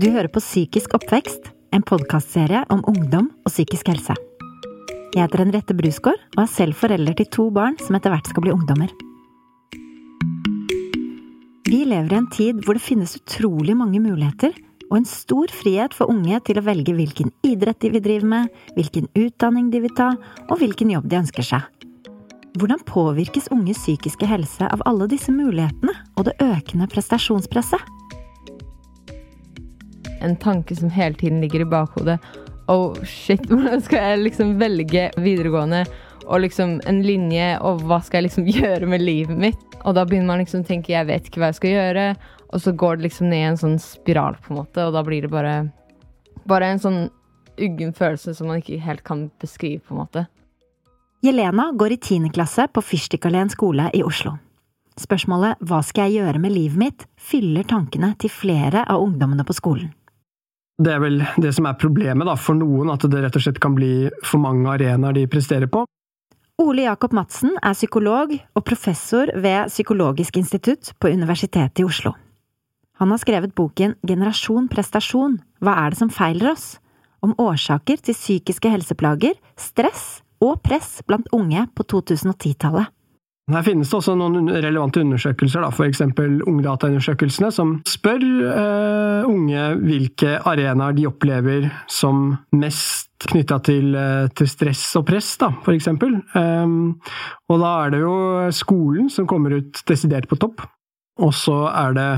Du hører på Psykisk oppvekst, en podkastserie om ungdom og psykisk helse. Jeg heter Henriette Brusgaard og er selv forelder til to barn som etter hvert skal bli ungdommer. Vi lever i en tid hvor det finnes utrolig mange muligheter og en stor frihet for unge til å velge hvilken idrett de vil drive med, hvilken utdanning de vil ta, og hvilken jobb de ønsker seg. Hvordan påvirkes unges psykiske helse av alle disse mulighetene og det økende prestasjonspresset? En tanke som hele tiden ligger i bakhodet. Oh shit, hvordan skal jeg liksom velge videregående? Og liksom en linje, og hva skal jeg liksom gjøre med livet mitt? Og da begynner man liksom å tenke jeg vet ikke hva jeg skal gjøre. Og så går det liksom ned i en sånn spiral, på en måte, og da blir det bare Bare en sånn uggen følelse som man ikke helt kan beskrive, på en måte. Jelena går i tiende klasse på Fyrstikkalleen skole i Oslo. Spørsmålet Hva skal jeg gjøre med livet mitt? fyller tankene til flere av ungdommene på skolen. Det er vel det som er problemet da, for noen, at det rett og slett kan bli for mange arenaer de presterer på. Ole Jakob Madsen er psykolog og professor ved Psykologisk institutt på Universitetet i Oslo. Han har skrevet boken Generasjon prestasjon – hva er det som feiler oss? om årsaker til psykiske helseplager, stress og press blant unge på 2010-tallet. Her finnes det også noen relevante undersøkelser, f.eks. Ungdataundersøkelsene, som spør uh, unge hvilke arenaer de opplever som mest knytta til, uh, til, stress og press, da, eksempel. Um, og da er det jo skolen som kommer ut desidert på topp. Og så er det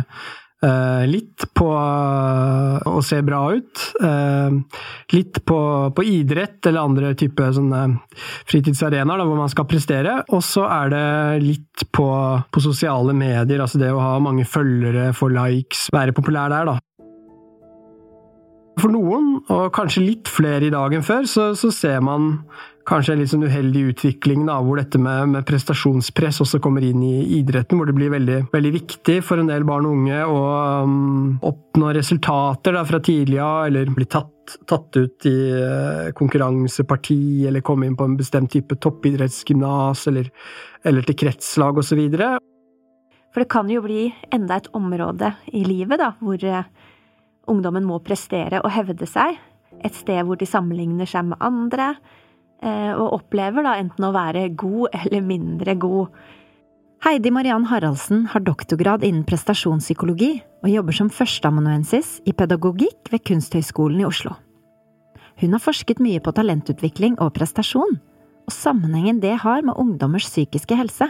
litt på uh, å se bra ut. Uh, litt på, på, idrett eller andre typer fritidsarenaer hvor man skal prestere. Og så er det litt på, på, sosiale medier, altså det å ha mange følgere, få likes, være populær der, da. For noen, og kanskje litt flere i dag enn før, så, så ser man kanskje en litt sånn uheldig utvikling da, hvor dette med, med, prestasjonspress også kommer inn i idretten, hvor det blir veldig, veldig viktig for en del barn og unge å um, oppnå resultater da, fra tidlig av, eller bli tatt, tatt ut i uh, konkurranseparti, eller komme inn på en bestemt type toppidrettsgymnas, eller, eller til kretslag osv. For det kan jo bli enda et område i livet da, hvor uh, ungdommen må prestere og hevde seg. Et sted hvor de sammenligner seg med andre og opplever da enten å være god eller mindre god. Heidi Mariann Haraldsen har doktorgrad innen prestasjonspsykologi og jobber som førsteamanuensis i pedagogikk ved Kunsthøgskolen i Oslo. Hun har forsket mye på talentutvikling og prestasjon, og sammenhengen det har med ungdommers psykiske helse.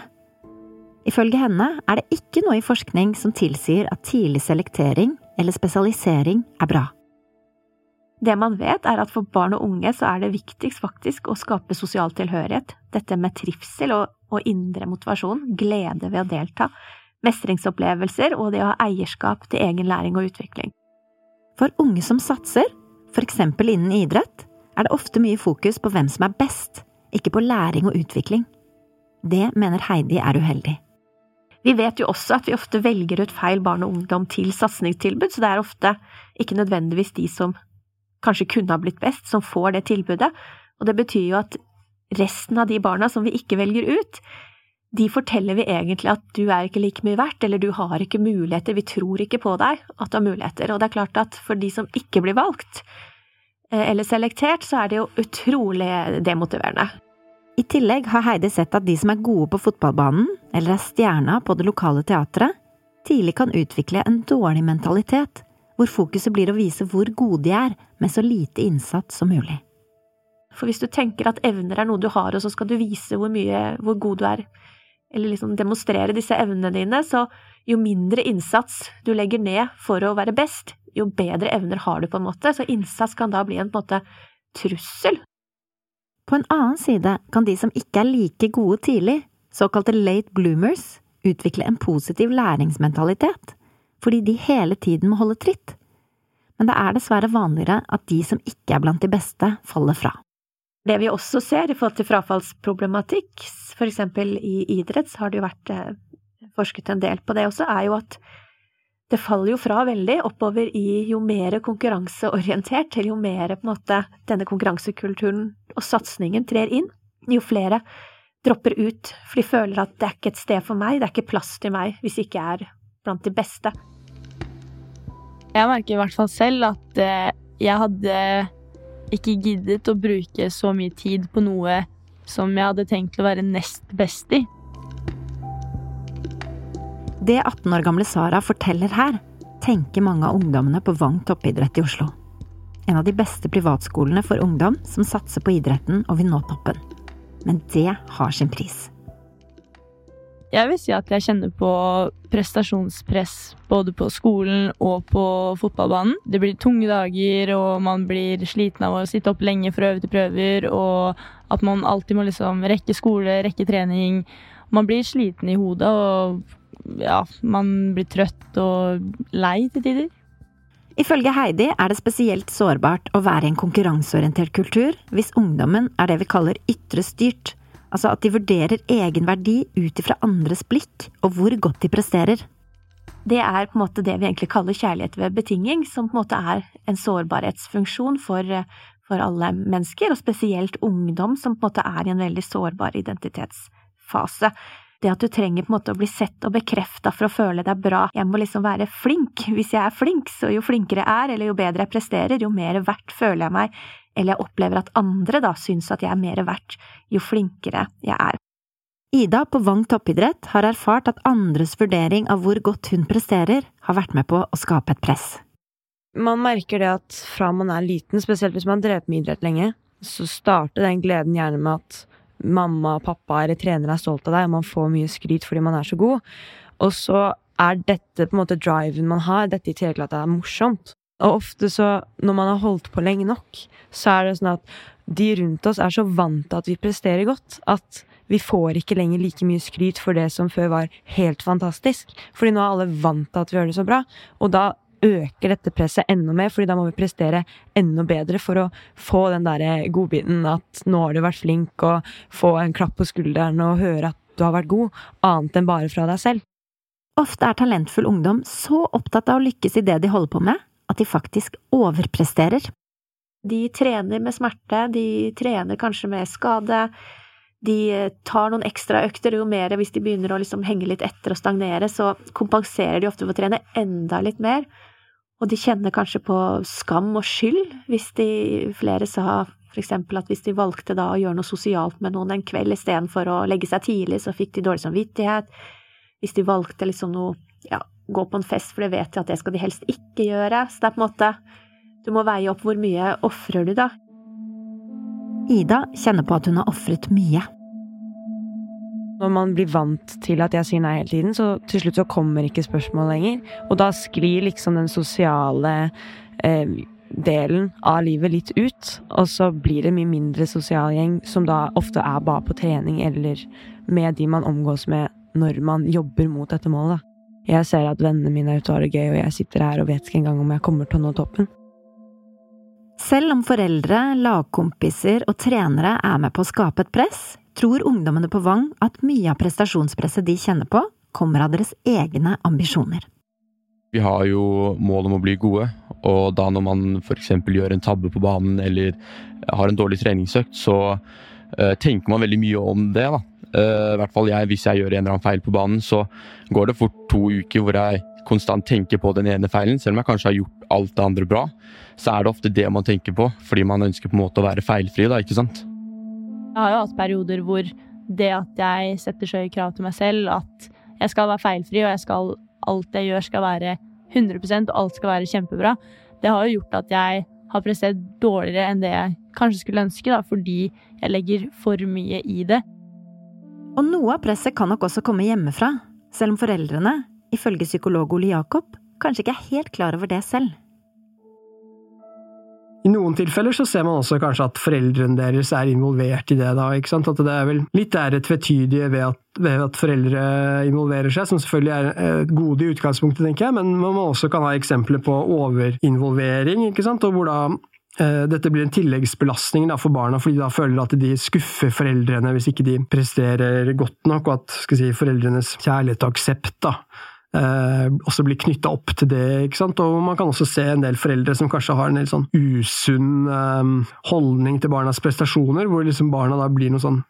Ifølge henne er det ikke noe i forskning som tilsier at tidlig selektering eller spesialisering er bra. Det man vet, er at for barn og unge så er det viktigst faktisk å skape sosial tilhørighet, dette med trivsel og, og indre motivasjon, glede ved å delta, mestringsopplevelser og det å ha eierskap til egen læring og utvikling. For unge som satser, eksempel innen idrett, er det ofte mye fokus på hvem som er best, ikke på læring og utvikling. Det mener Heidi er uheldig. Vi vet jo også at vi ofte velger ut feil barn og ungdom til satsingstilbud, så det er ofte ikke nødvendigvis de som kanskje kunne ha blitt best, som får det tilbudet. Og det betyr jo at resten av de barna som vi ikke velger ut, de forteller vi egentlig at du er ikke like mye verdt, eller du har ikke muligheter, vi tror ikke på deg at du har muligheter. Og det er klart at for de som ikke blir valgt, eh, eller selektert, så er det jo utrolig demotiverende. I tillegg har Heidi sett at de som er gode på fotballbanen, eller er stjerna på det lokale teatret, tidlig kan utvikle en dårlig mentalitet hvor fokuset blir å vise hvor gode de er, med så lite innsats som mulig. For hvis du tenker at evner er noe du har, og så skal du vise hvor mye, hvor god du er, eller liksom demonstrere disse evnene dine, så jo mindre innsats du legger ned for å være best, jo bedre evner har du, på en måte, så innsats kan da bli en, på en måte trussel. På en annen side kan de som ikke er like gode tidlig, såkalte late bloomers, utvikle en positiv læringsmentalitet fordi de hele tiden må holde tritt. Men det er dessverre vanligere at de som ikke er blant de beste, faller fra. Det vi også ser i forhold til frafallsproblematikk, for eksempel i idrett, så har det jo vært eh, forsket en del på det også, er jo at det faller jo fra veldig oppover i jo mer konkurranseorientert, til jo mer på en måte denne konkurransekulturen og satsingen trer inn, jo flere dropper ut, for de føler at det er ikke et sted for meg, det er ikke plass til meg hvis jeg ikke er blant de beste. Jeg merker i hvert fall selv at eh, jeg hadde ikke giddet å bruke så mye tid på noe som jeg hadde tenkt å være nest best i. Det 18 år gamle Sara forteller her, tenker mange av ungdommene på Vang toppidrett i Oslo. En av de beste privatskolene for ungdom som satser på idretten og vil nå toppen. Men det har sin pris. Jeg vil si at jeg kjenner på prestasjonspress både på skolen og på fotballbanen. Det blir tunge dager, og man blir sliten av å sitte opp lenge for å øve til prøver, og at man alltid må liksom rekke skole, rekke trening. Man blir sliten i hodet, og ja, man blir trøtt og lei til tider. Ifølge Heidi er det spesielt sårbart å være i en konkurranseorientert kultur hvis ungdommen er det vi kaller ytre styrt Altså at de vurderer egen verdi ut ifra andres blikk og hvor godt de presterer. Det er på en måte det vi egentlig kaller kjærlighet ved betinging, som på en måte er en sårbarhetsfunksjon for, for alle mennesker, og spesielt ungdom som på en måte er i en veldig sårbar identitetsfase. Det at du trenger på en måte å bli sett og bekrefta for å føle deg bra. Jeg må liksom være flink. Hvis jeg er flink, så jo flinkere jeg er, eller jo bedre jeg presterer, jo mer verdt føler jeg meg eller jeg opplever at andre da syns at jeg er mer verdt jo flinkere jeg er. Ida på Vang toppidrett har erfart at andres vurdering av hvor godt hun presterer, har vært med på å skape et press. Man merker det at fra man er liten, spesielt hvis man har drevet med idrett lenge, så starter den gleden gjerne med at mamma og pappa eller trener er stolt av deg, og man får mye skryt fordi man er så god. Og så er dette på en måte driven man har, dette i tillegg til at det er morsomt. Og ofte så, når man har holdt på lenge nok, så er det sånn at de rundt oss er så vant til at vi presterer godt, at vi får ikke lenger like mye skryt for det som før var helt fantastisk. Fordi nå er alle vant til at vi gjør det så bra, og da øker dette presset enda mer, fordi da må vi prestere enda bedre for å få den derre godbiten at nå har du vært flink, og få en klapp på skulderen og høre at du har vært god, annet enn bare fra deg selv. Ofte er talentfull ungdom så opptatt av å lykkes i det de holder på med, at de faktisk overpresterer. De trener med smerte, de trener kanskje med skade. De tar noen ekstra økter, jo mer hvis de begynner å liksom henge litt etter og stagnere, så kompenserer de ofte for å trene enda litt mer. Og de kjenner kanskje på skam og skyld, hvis de Flere sa for eksempel at hvis de valgte da å gjøre noe sosialt med noen en kveld istedenfor å legge seg tidlig, så fikk de dårlig samvittighet. Hvis de valgte liksom noe ja, gå på en fest, for det vet de at det skal de helst ikke gjøre. Så det er på en måte Du må veie opp hvor mye ofrer du, da. Ida kjenner på at hun har ofret mye. Når man blir vant til at jeg sier nei hele tiden, så til slutt så kommer ikke spørsmål lenger. Og da sklir liksom den sosiale eh, delen av livet litt ut. Og så blir det mye mindre sosial gjeng, som da ofte er bare på trening eller med de man omgås med når man jobber mot dette målet. Jeg ser at vennene mine er ute og har det gøy, og jeg sitter her og vet ikke engang om jeg kommer til å nå toppen. Selv om foreldre, lagkompiser og trenere er med på å skape et press, tror ungdommene på Vang at mye av prestasjonspresset de kjenner på, kommer av deres egne ambisjoner. Vi har jo mål om å bli gode, og da når man f.eks. gjør en tabbe på banen eller har en dårlig treningsøkt, så uh, tenker man veldig mye om det. da. Uh, hvert fall jeg, Hvis jeg gjør en eller annen feil på banen, så går det fort to uker hvor jeg konstant tenker på den ene feilen. Selv om jeg kanskje har gjort alt det andre bra, så er det ofte det man tenker på. Fordi man ønsker på en måte å være feilfri, da, ikke sant? Jeg har jo hatt perioder hvor det at jeg setter så høye krav til meg selv, at jeg skal være feilfri, og jeg skal, alt jeg gjør skal være 100% og alt skal være kjempebra, det har jo gjort at jeg har prestert dårligere enn det jeg kanskje skulle ønske, da, fordi jeg legger for mye i det. Og noe av presset kan nok også komme hjemmefra, selv om foreldrene, ifølge psykolog Ole Jakob, kanskje ikke er helt klar over det selv. I noen tilfeller så ser man også kanskje at foreldrene deres er involvert i det. da, ikke sant? At det er vel litt det tvetydige ved at, ved at foreldre involverer seg, som selvfølgelig er et gode i utgangspunktet, tenker jeg, men man også kan ha eksempler på overinvolvering, ikke sant? og hvor da Eh, dette blir en tilleggsbelastning for barna, fordi de da føler at de skuffer foreldrene hvis ikke de presterer godt nok, og at si, foreldrenes kjærlighet og aksept da, eh, også blir knytta opp til det. ikke sant? Og man kan også se en del foreldre som kanskje har en del sånn usunn eh, holdning til barnas prestasjoner, hvor liksom barna da blir noen sånn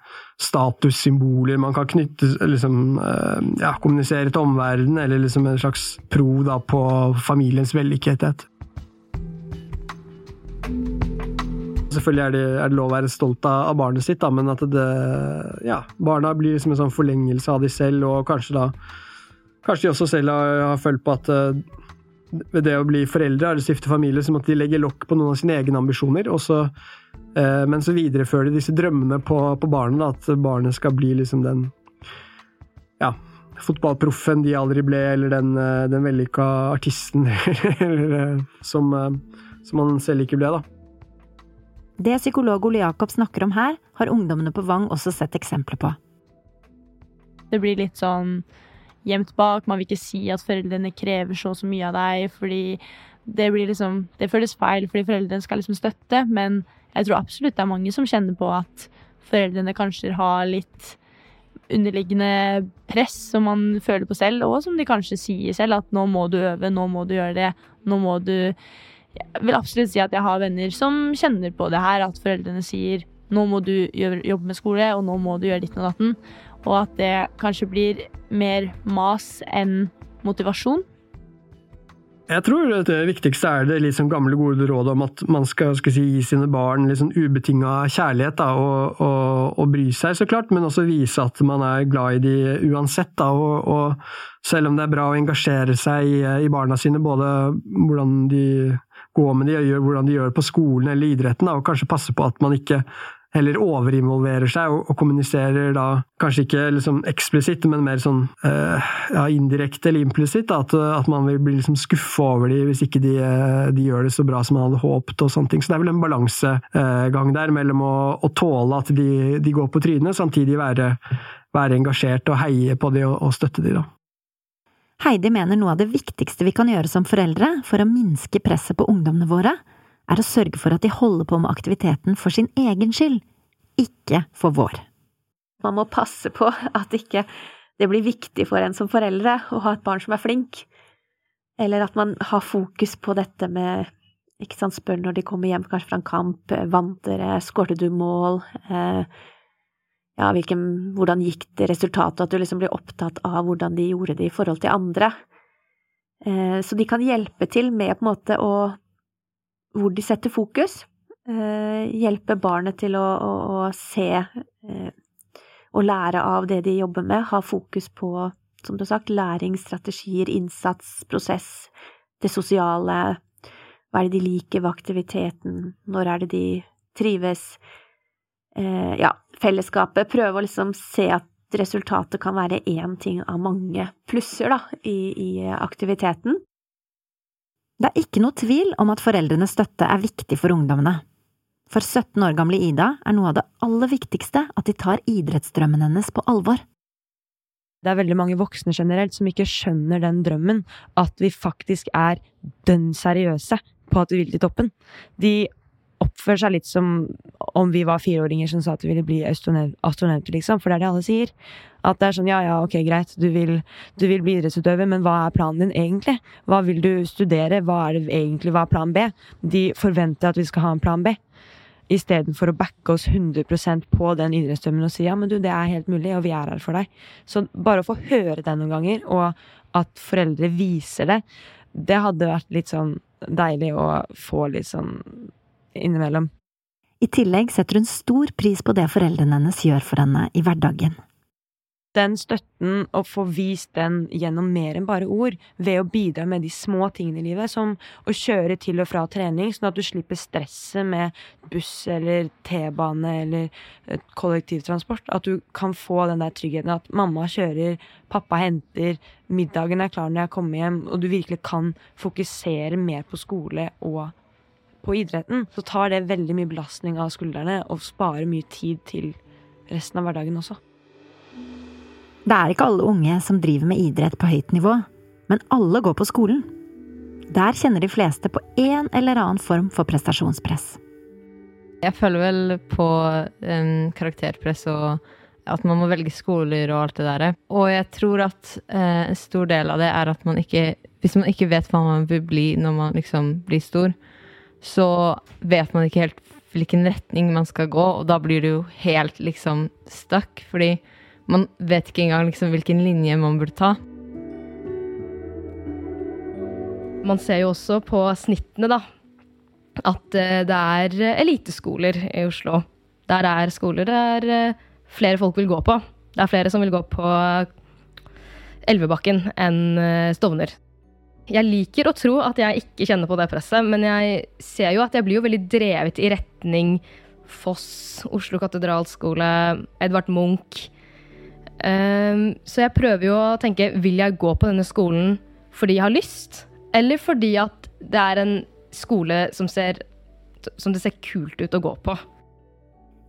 statussymboler man kan knytte liksom, eh, ja, kommunisere til omverdenen, eller liksom en slags pro da på familiens vellykkethet. Selvfølgelig er det, er det, lov å være stolt av, av barnet sitt, da, men at det, ja, barna blir liksom en sånn forlengelse av de selv, og kanskje da Kanskje de også selv har, har følt på at uh, ved det å bli foreldre eller stifte familie, så måtte de legge lokk på noen av sine egne ambisjoner. Også, uh, men så viderefører de disse drømmene på, på barnet, da, at barnet skal bli liksom den ja, fotballproffen de aldri ble, eller den, uh, den vellykka artisten eller, som, som man selv ikke ble, da. Det psykolog Ole Jakob snakker om her, har ungdommene på Vang også sett eksempler på. Det blir litt sånn gjemt bak. Man vil ikke si at foreldrene krever så og så mye av deg, fordi det blir liksom Det føles feil fordi foreldrene skal liksom støtte, men jeg tror absolutt det er mange som kjenner på at foreldrene kanskje har litt underliggende press som man føler på selv, og som de kanskje sier selv, at nå må du øve, nå må du gjøre det, nå må du Jeg vil absolutt si at jeg har venner som kjenner på det her, at foreldrene sier nå må du jobbe med skole, og nå må du gjøre ditt og datten og at det kanskje blir mer mas enn motivasjon. Jeg tror det viktigste er det sånn gamle, gode rådet om at man skal, skal si, gi sine barn litt sånn ubetinga kjærlighet, da, og, og, og, bry seg, så klart, men også vise at man er glad i de uansett. Da, og, og selv om det er bra å engasjere seg i, i barna sine, både hvordan de går med de, hvordan de gjør det på skolen eller idretten, da, og kanskje passe på at man ikke heller overinvolverer seg og, og kommuniserer da kanskje ikke liksom eksplisitt, men mer sånn uh, ja, indirekte eller implisitt. At, at, man vil bli liksom skuffa over dem hvis ikke de, eh, de, gjør det så bra som man hadde håpet. og sånne ting. Så det er vel en balansegang der mellom å, å tåle at de, de, går på trynet, samtidig være, være engasjert og heie på dem og, og støtte dem. da. Heidi mener noe av det viktigste vi kan gjøre som foreldre for å minske presset på ungdommene våre, er å sørge for at de holder på med aktiviteten for sin egen skyld, ikke for vår. Man må passe på at ikke det blir viktig for en som foreldre å ha et barn som er flink, eller at man har fokus på dette med ikke sant, spør når de kommer hjem kanskje fra en kamp, vant dere, skårte du mål, eh, ja, hvilken, hvordan gikk det resultatet, at du liksom blir opptatt av hvordan de gjorde det i forhold til andre. Eh, så de kan hjelpe til med på en måte å hvor de setter fokus. Eh, hjelpe barnet til å, å, å se eh, og lære av det de jobber med. Ha fokus på, som du har sagt, læringsstrategier, innsats, prosess, det sosiale. Hva er det de liker ved aktiviteten? Når er det de trives? Eh, ja, fellesskapet. Prøve å liksom se at resultatet kan være én ting av mange plusser da, i, i aktiviteten. Det er ikke noe tvil om at foreldrenes støtte er viktig for ungdommene. For 17 år gamle Ida er noe av det aller viktigste at de tar idrettsdrømmen hennes på alvor. Det er veldig mange voksne generelt som ikke skjønner den drømmen, at vi faktisk er dønn seriøse på at vi vil til toppen. De oppfører seg litt som om vi var fireåringer som sa at vi ville bli astronauter, liksom. For det er det alle sier. At det er sånn ja, ja, ok, greit, du vil, du vil bli idrettsutøver, men hva er planen din egentlig? Hva vil du studere? Hva er det egentlig, hva er plan B? De forventer at vi skal ha en plan B. Istedenfor å backe oss 100% på den idrettsdrømmen og si ja, men du, det er helt mulig, og vi er her for deg. Så bare å få høre det noen ganger, og at foreldre viser det, det hadde vært litt sånn deilig å få litt sånn innimellom. I tillegg setter hun stor pris på det foreldrene hennes gjør for henne i hverdagen. Den støtten, og få vist den gjennom mer enn bare ord, ved å bidra med de små tingene i livet, som å kjøre til og fra trening, sånn at du slipper stresset med buss eller T-bane eller eh, kollektivtransport. At du kan få den der tryggheten at mamma kjører, pappa henter, middagen er klar når jeg kommer hjem, og du virkelig kan fokusere mer på skole og på idretten, så tar det veldig mye belastning av skuldrene og sparer mye tid til resten av hverdagen også. Det er ikke alle unge som driver med idrett på høyt nivå, men alle går på skolen. Der kjenner de fleste på en eller annen form for prestasjonspress. Jeg føler vel på um, karakterpress og at man må velge skoler og alt det der. Og jeg tror at eh, en stor del av det er at man ikke Hvis man ikke vet hva man vil bli når man liksom blir stor, så vet man ikke helt hvilken retning man skal gå, og da blir det jo helt liksom stuck, fordi man vet ikke engang liksom hvilken linje man burde ta. Man ser jo også på snittene, da, at eh, det er eliteskoler i Oslo. Der er skoler der eh, flere folk vil gå på. Det er flere som vil gå på Elvebakken enn eh, Stovner. Jeg liker å tro at jeg ikke kjenner på det presset, men jeg ser jo at jeg blir jo veldig drevet i retning Foss, Oslo katedralskole, Edvard Munch. Um, så jeg prøver jo å tenke vil jeg gå på denne skolen fordi jeg har lyst, eller fordi at det er en skole som, ser, som det ser kult ut å gå på.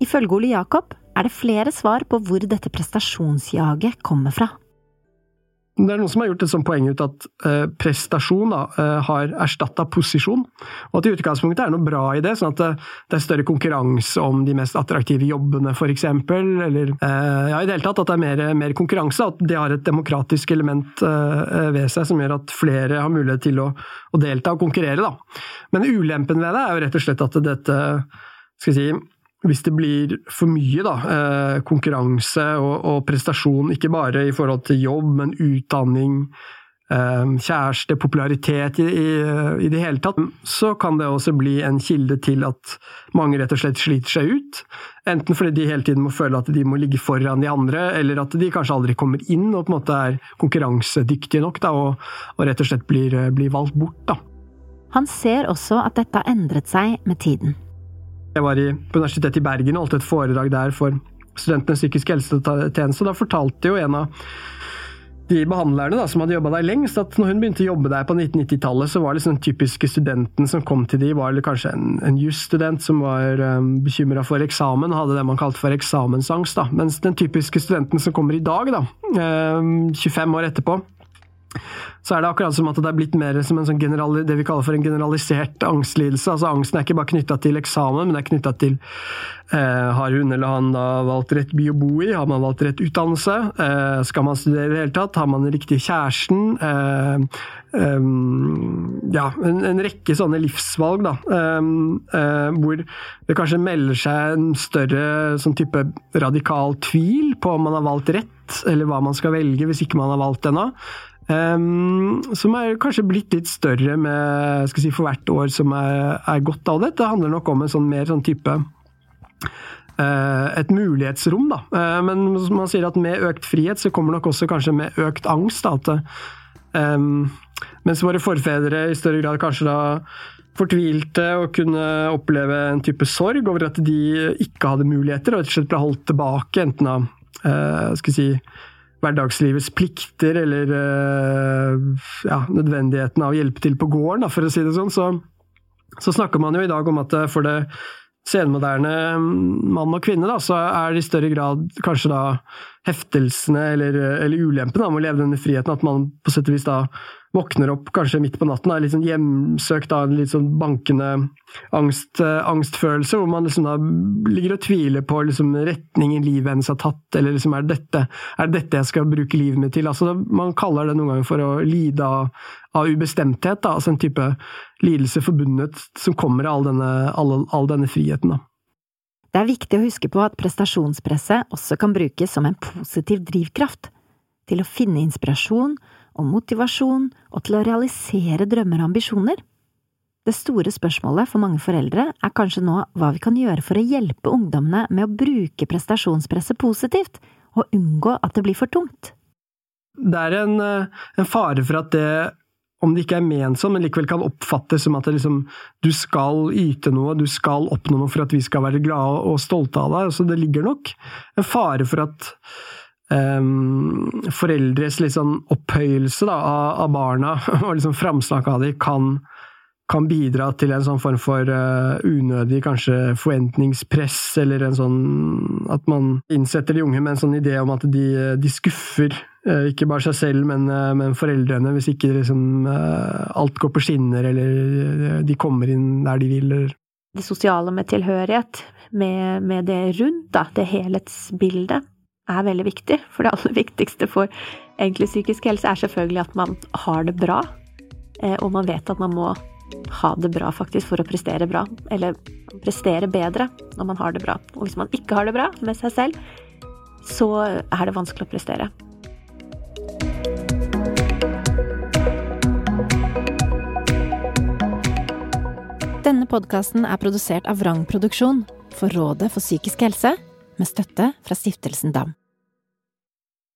Ifølge Ole Jakob er det flere svar på hvor dette prestasjonsjaget kommer fra. Det er noen som har gjort et sånt poeng ut at eh, prestasjon da, eh, har erstatta posisjon, og at i utgangspunktet er det noe bra i det, sånn at det, det er større konkurranse om de mest attraktive jobbene f.eks., eller eh, ja, i det hele tatt at det er mer, mer, konkurranse, at det har et demokratisk element eh, ved seg som gjør at flere har mulighet til å, å delta og konkurrere. Da. Men ulempen ved det er jo rett og slett at dette skal jeg si, hvis det blir for mye da, eh, konkurranse og, og, prestasjon, ikke bare i forhold til jobb, men utdanning, eh, kjæreste, popularitet i, i, det hele tatt, så kan det også bli en kilde til at mange rett og slett sliter seg ut. Enten fordi de hele tiden må føle at de må ligge foran de andre, eller at de kanskje aldri kommer inn og på en måte er konkurransedyktige nok da, og, og, rett og slett blir, blir valgt bort. Da. Han ser også at dette har endret seg med tiden. Jeg var på Universitetet i Bergen og holdt et foredrag der for studentenes psykisk helsetjeneste. Da fortalte jo en av de behandlerne da, som hadde jobba der lengst, at når hun begynte å jobbe der på 1990-tallet, så var liksom den typiske studenten som kom til de, var kanskje en, en jusstudent som var um, bekymra for eksamen, hadde det man kalte for eksamensangst. da. Mens den typiske studenten som kommer i dag, da, um, 25 år etterpå, så er det akkurat som at det er blitt mer som en sånn det vi kaller for en generalisert angstlidelse. Altså Angsten er ikke bare knytta til eksamen, men det er knytta til eh, har hun eller han da valgt rett by å bo i, har man valgt rett utdannelse, eh, skal man studere i det hele tatt, har man den riktige kjæresten, eh, Um, ja, en, en, rekke sånne livsvalg, da. Um, uh, hvor det kanskje melder seg en større sånn type radikal tvil på om man har valgt rett, eller hva man skal velge hvis ikke man har valgt ennå. Um, som er kanskje blitt litt større med, si, for hvert år som er, er gått av det. Det handler nok om en sånn mer sånn type uh, et mulighetsrom, da. Uh, men man sier at med økt frihet så kommer nok også kanskje med økt angst. Da, at, um, mens våre forfedre i større grad kanskje da fortvilte og kunne oppleve en type sorg over at de ikke hadde muligheter, og rett og slett ble holdt tilbake, enten av uh, skal si, hverdagslivets plikter eller uh, ja, nødvendigheten av å hjelpe til på gården, for å si det sånn, så, så, snakker man jo i dag om at eh, for det senmoderne mann og kvinne, da, så er det i større grad kanskje da heftelsene eller, eller ulempene med å leve denne friheten, at man på sett og vis da våkner opp kanskje midt på natten, er sånn hjemsøkt av en litt sånn bankende angst, uh, angstfølelse, hvor man liksom da ligger og tviler på liksom retningen livet hennes har tatt, eller liksom er det dette, er det dette jeg skal bruke livet mitt til? Altså, man kaller det noen ganger for å lide av, av ubestemthet, da, altså en type lidelse forbundet som kommer av all denne, all, all denne friheten. da. Det er viktig å huske på at prestasjonspresset også kan brukes som en positiv drivkraft til å finne inspirasjon og motivasjon og til å realisere drømmer og ambisjoner. Det store spørsmålet for mange foreldre er kanskje nå hva vi kan gjøre for å hjelpe ungdommene med å bruke prestasjonspresset positivt, og unngå at det blir for tungt. Det er en, eh, en fare for at det, om det ikke er ment sånn, men likevel kan oppfattes som at liksom, du skal yte noe, du skal oppnå noe for at vi skal være glade og stolte av deg. Så det ligger nok en fare for at um, foreldres sånn opphøyelse da, av, av, barna og liksom framsnakk av dem kan, kan, bidra til en sånn form for uh, unødig kanskje forventningspress, eller en sånn at man innsetter de unge med en sånn idé om at de, de skuffer uh, ikke bare seg selv, men, uh, men foreldrene, hvis ikke liksom, alt går på skinner, eller de kommer inn der de vil. Det sosiale med tilhørighet, med, med det rundt, da, det helhetsbildet er veldig viktig. For det aller viktigste for egentlig psykisk helse er selvfølgelig at man har det bra. Eh, og man vet at man må ha det bra faktisk for å prestere bra. Eller prestere bedre når man har det bra. Og hvis man ikke har det bra med seg selv, så er det vanskelig å prestere. Denne podkasten er produsert av Vrang Produksjon for Rådet for psykisk helse, med støtte fra Stiftelsen DAM.